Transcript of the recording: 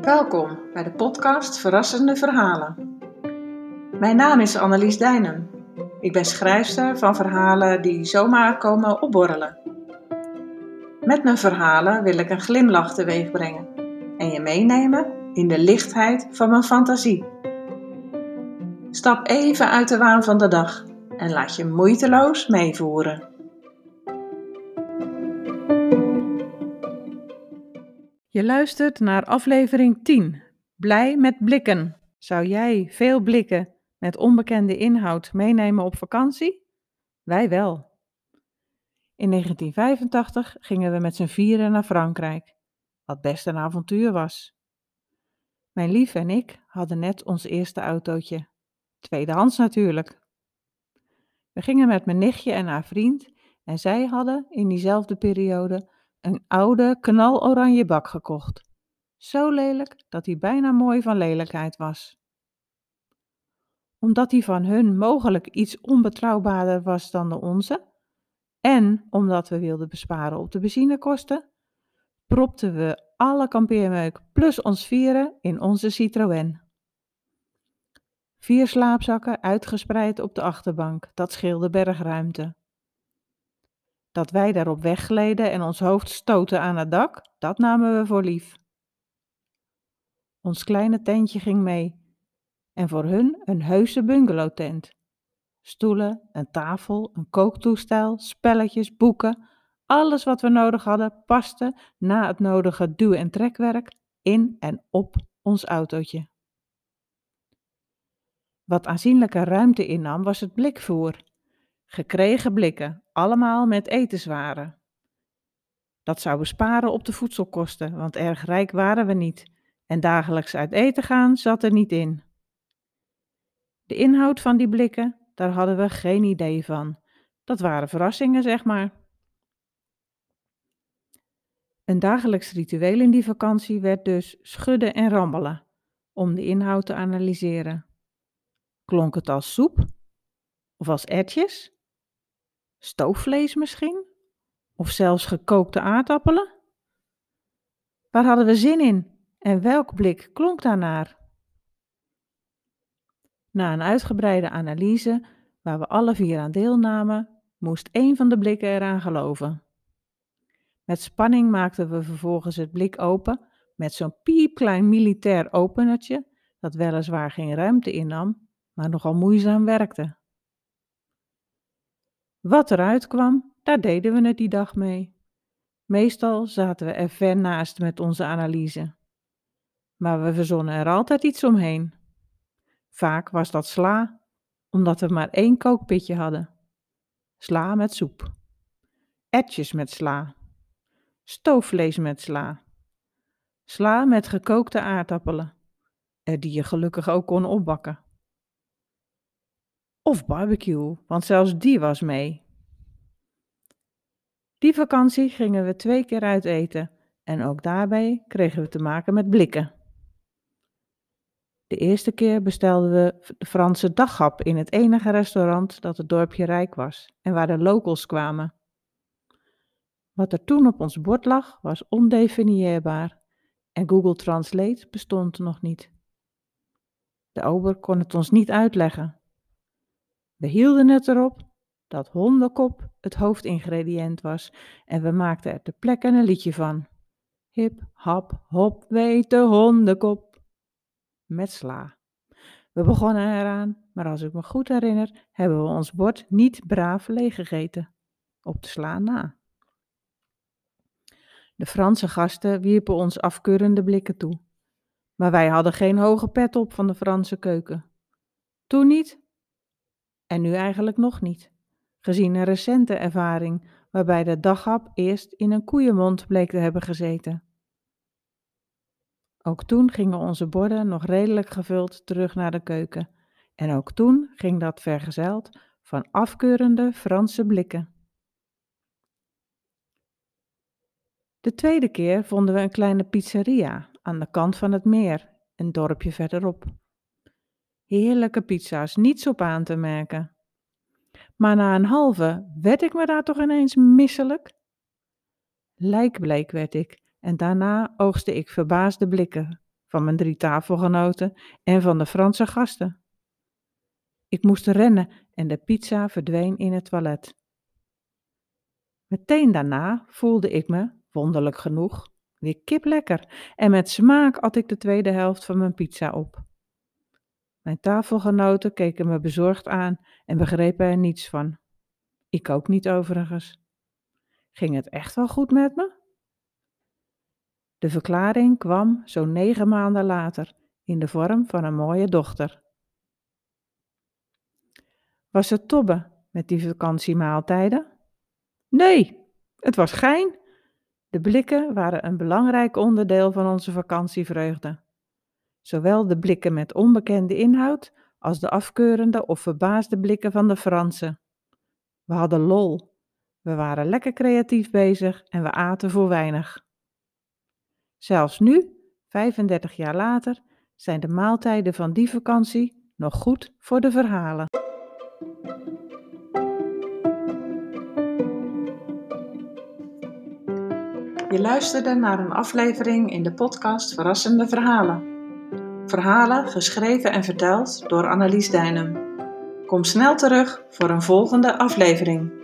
Welkom bij de podcast Verrassende Verhalen. Mijn naam is Annelies Dijnen. Ik ben schrijfster van verhalen die zomaar komen opborrelen. Met mijn verhalen wil ik een glimlach teweeg brengen en je meenemen in de lichtheid van mijn fantasie. Stap even uit de waan van de dag en laat je moeiteloos meevoeren. Je luistert naar aflevering 10. Blij met blikken. Zou jij veel blikken met onbekende inhoud meenemen op vakantie? Wij wel. In 1985 gingen we met z'n vieren naar Frankrijk, wat best een avontuur was. Mijn lief en ik hadden net ons eerste autootje. Tweedehands natuurlijk. We gingen met mijn nichtje en haar vriend en zij hadden in diezelfde periode een oude knaloranje bak gekocht. Zo lelijk dat hij bijna mooi van lelijkheid was. Omdat die van hun mogelijk iets onbetrouwbaarder was dan de onze, en omdat we wilden besparen op de benzinekosten, propten we alle kampeermeuk plus ons vieren in onze Citroën. Vier slaapzakken uitgespreid op de achterbank, dat scheelde bergruimte. Dat wij daarop weggleden en ons hoofd stoten aan het dak, dat namen we voor lief. Ons kleine tentje ging mee en voor hun een heuse bungalowtent. Stoelen, een tafel, een kooktoestel, spelletjes, boeken, alles wat we nodig hadden paste na het nodige duw- en trekwerk in en op ons autootje. Wat aanzienlijke ruimte innam was het blikvoer. Gekregen blikken, allemaal met etenswaren. Dat zou besparen op de voedselkosten, want erg rijk waren we niet en dagelijks uit eten gaan zat er niet in. De inhoud van die blikken, daar hadden we geen idee van. Dat waren verrassingen, zeg maar. Een dagelijks ritueel in die vakantie werd dus schudden en rammelen om de inhoud te analyseren. Klonk het als soep? Of als ertjes? Stoofvlees misschien? Of zelfs gekookte aardappelen? Waar hadden we zin in en welk blik klonk daarnaar? Na een uitgebreide analyse, waar we alle vier aan deelnamen, moest één van de blikken eraan geloven. Met spanning maakten we vervolgens het blik open met zo'n piepklein militair openertje, dat weliswaar geen ruimte innam, maar nogal moeizaam werkte. Wat eruit kwam, daar deden we het die dag mee. Meestal zaten we er ver naast met onze analyse. Maar we verzonnen er altijd iets omheen. Vaak was dat sla, omdat we maar één kookpitje hadden. Sla met soep. Etjes met sla. Stoofvlees met sla. Sla met gekookte aardappelen, die je gelukkig ook kon opbakken. Of barbecue, want zelfs die was mee. Die vakantie gingen we twee keer uit eten en ook daarbij kregen we te maken met blikken. De eerste keer bestelden we de Franse daghap in het enige restaurant dat het dorpje rijk was en waar de locals kwamen. Wat er toen op ons bord lag was ondefinieerbaar en Google Translate bestond nog niet. De ober kon het ons niet uitleggen. We hielden het erop dat hondenkop het hoofdingrediënt was en we maakten er ter plekke een liedje van. Hip, hap, hop, weet de hondenkop. Met sla. We begonnen eraan, maar als ik me goed herinner, hebben we ons bord niet braaf leeggegeten. Op de sla na. De Franse gasten wierpen ons afkeurende blikken toe. Maar wij hadden geen hoge pet op van de Franse keuken. Toen niet en nu eigenlijk nog niet, gezien een recente ervaring waarbij de daghap eerst in een koeienmond bleek te hebben gezeten. Ook toen gingen onze borden nog redelijk gevuld terug naar de keuken. En ook toen ging dat vergezeld van afkeurende Franse blikken. De tweede keer vonden we een kleine pizzeria aan de kant van het meer, een dorpje verderop. Heerlijke pizza's, niets op aan te merken. Maar na een halve werd ik me daar toch ineens misselijk? Lijkbleek werd ik en daarna oogste ik verbaasde blikken van mijn drie tafelgenoten en van de Franse gasten. Ik moest rennen en de pizza verdween in het toilet. Meteen daarna voelde ik me, wonderlijk genoeg, weer kiplekker en met smaak at ik de tweede helft van mijn pizza op. Mijn tafelgenoten keken me bezorgd aan en begrepen er niets van. Ik ook niet overigens. Ging het echt wel goed met me? De verklaring kwam zo'n negen maanden later in de vorm van een mooie dochter. Was het tobbe met die vakantiemaaltijden? Nee, het was gein. De blikken waren een belangrijk onderdeel van onze vakantievreugde. Zowel de blikken met onbekende inhoud als de afkeurende of verbaasde blikken van de Fransen. We hadden lol. We waren lekker creatief bezig en we aten voor weinig. Zelfs nu, 35 jaar later, zijn de maaltijden van die vakantie nog goed voor de verhalen. Je luisterde naar een aflevering in de podcast Verrassende Verhalen. Verhalen geschreven en verteld door Annelies Dijnem. Kom snel terug voor een volgende aflevering.